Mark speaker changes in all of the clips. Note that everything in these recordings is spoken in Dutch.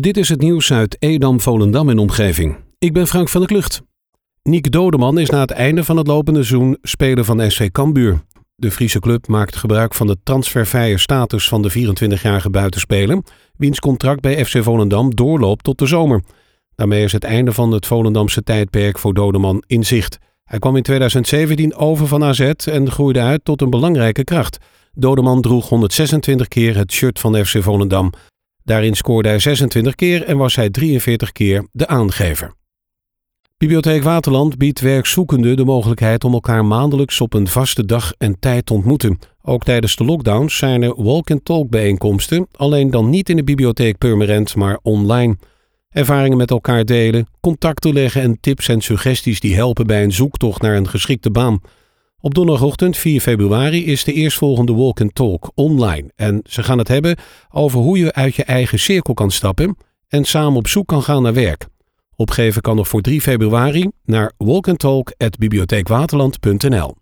Speaker 1: Dit is het nieuws uit Edam, Volendam en omgeving. Ik ben Frank van der Klucht. Niek Dodeman is na het einde van het lopende seizoen speler van SV Cambuur. De Friese club maakt gebruik van de transfervrije status van de 24-jarige buitenspeler, wiens contract bij FC Volendam doorloopt tot de zomer. Daarmee is het einde van het Volendamse tijdperk voor Dodeman in zicht. Hij kwam in 2017 over van AZ en groeide uit tot een belangrijke kracht. Dodeman droeg 126 keer het shirt van FC Volendam. Daarin scoorde hij 26 keer en was hij 43 keer de aangever. Bibliotheek Waterland biedt werkzoekenden de mogelijkheid om elkaar maandelijks op een vaste dag en tijd te ontmoeten. Ook tijdens de lockdowns zijn er walk-and-talk bijeenkomsten, alleen dan niet in de bibliotheek Purmerend, maar online. Ervaringen met elkaar delen, contacten leggen en tips en suggesties die helpen bij een zoektocht naar een geschikte baan. Op donderdagochtend 4 februari is de eerstvolgende Walk and Talk online. En ze gaan het hebben over hoe je uit je eigen cirkel kan stappen en samen op zoek kan gaan naar werk. Opgeven kan nog voor 3 februari naar walkandtalk.bibliotheekwaterland.nl.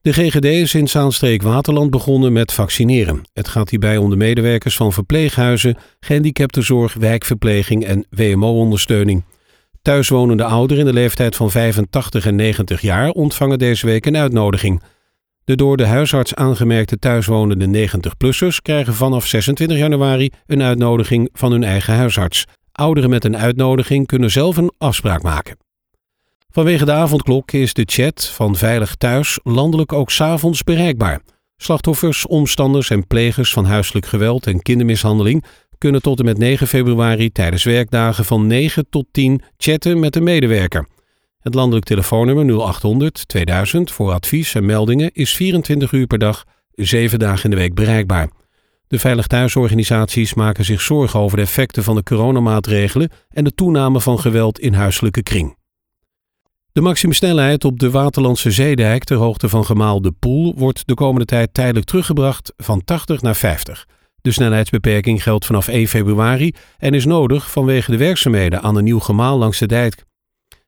Speaker 1: De GGD is in Zaanstreek Waterland begonnen met vaccineren. Het gaat hierbij om de medewerkers van verpleeghuizen, gehandicaptenzorg, wijkverpleging en WMO-ondersteuning. Thuiswonende ouderen in de leeftijd van 85 en 90 jaar ontvangen deze week een uitnodiging. De door de huisarts aangemerkte thuiswonende 90-plussers krijgen vanaf 26 januari een uitnodiging van hun eigen huisarts. Ouderen met een uitnodiging kunnen zelf een afspraak maken. Vanwege de avondklok is de chat van Veilig Thuis landelijk ook s'avonds bereikbaar. Slachtoffers, omstanders en plegers van huiselijk geweld en kindermishandeling kunnen tot en met 9 februari tijdens werkdagen van 9 tot 10 chatten met een medewerker. Het landelijk telefoonnummer 0800 2000 voor advies en meldingen is 24 uur per dag, 7 dagen in de week bereikbaar. De Veilig Thuisorganisaties maken zich zorgen over de effecten van de coronamaatregelen en de toename van geweld in huiselijke kring. De maximumsnelheid op de Waterlandse Zeedijk ter hoogte van Gemaal de Poel wordt de komende tijd tijdelijk teruggebracht van 80 naar 50. De snelheidsbeperking geldt vanaf 1 februari en is nodig vanwege de werkzaamheden aan een nieuw gemaal langs de dijk.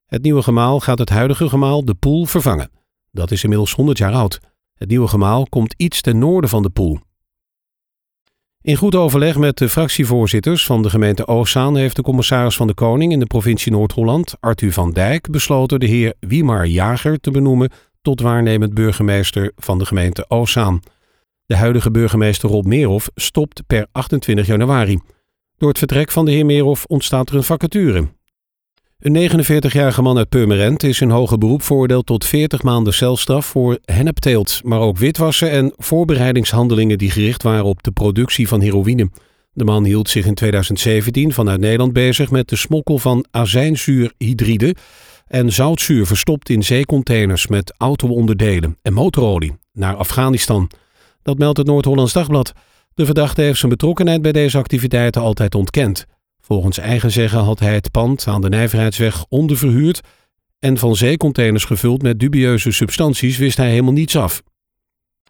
Speaker 1: Het nieuwe gemaal gaat het huidige gemaal de Poel vervangen. Dat is inmiddels 100 jaar oud. Het nieuwe gemaal komt iets ten noorden van de Poel. In goed overleg met de fractievoorzitters van de gemeente Oostzaan heeft de commissaris van de Koning in de provincie Noord-Holland, Arthur van Dijk, besloten de heer Wiemar Jager te benoemen tot waarnemend burgemeester van de gemeente Oostzaan. De huidige burgemeester Rob Meerhoff stopt per 28 januari. Door het vertrek van de heer Meerhoff ontstaat er een vacature. Een 49-jarige man uit Purmerend is in hoger beroep veroordeeld tot 40 maanden celstraf voor hennepteelt, maar ook witwassen en voorbereidingshandelingen die gericht waren op de productie van heroïne. De man hield zich in 2017 vanuit Nederland bezig met de smokkel van azijnzuurhydride en zoutzuur verstopt in zeecontainers met auto-onderdelen en motorolie naar Afghanistan. Dat meldt het Noord-Hollands Dagblad. De verdachte heeft zijn betrokkenheid bij deze activiteiten altijd ontkend. Volgens eigen zeggen had hij het pand aan de Nijverheidsweg onderverhuurd en van zeecontainers gevuld met dubieuze substanties wist hij helemaal niets af.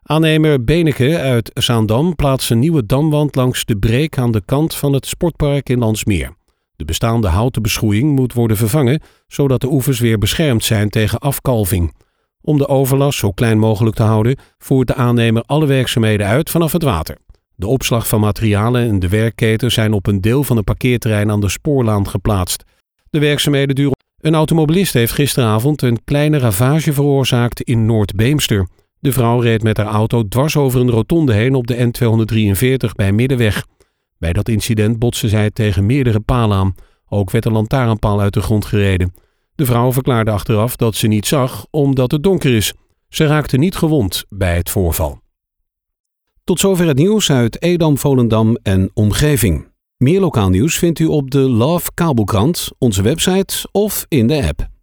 Speaker 1: Aannemer Beneke uit Zaandam plaatst een nieuwe damwand langs de breek aan de kant van het sportpark in Landsmeer. De bestaande houten beschroeiing moet worden vervangen, zodat de oevers weer beschermd zijn tegen afkalving. Om de overlast zo klein mogelijk te houden, voert de aannemer alle werkzaamheden uit vanaf het water. De opslag van materialen en de werkketen zijn op een deel van het parkeerterrein aan de spoorlaan geplaatst. De werkzaamheden duren. Een automobilist heeft gisteravond een kleine ravage veroorzaakt in Noord-Beemster. De vrouw reed met haar auto dwars over een rotonde heen op de N243 bij Middenweg. Bij dat incident botste zij tegen meerdere palen aan. Ook werd een lantaarnpaal uit de grond gereden. De vrouw verklaarde achteraf dat ze niet zag omdat het donker is. Ze raakte niet gewond bij het voorval. Tot zover het nieuws uit Edam, Volendam en omgeving. Meer lokaal nieuws vindt u op de Love Kabelkrant, onze website of in de app.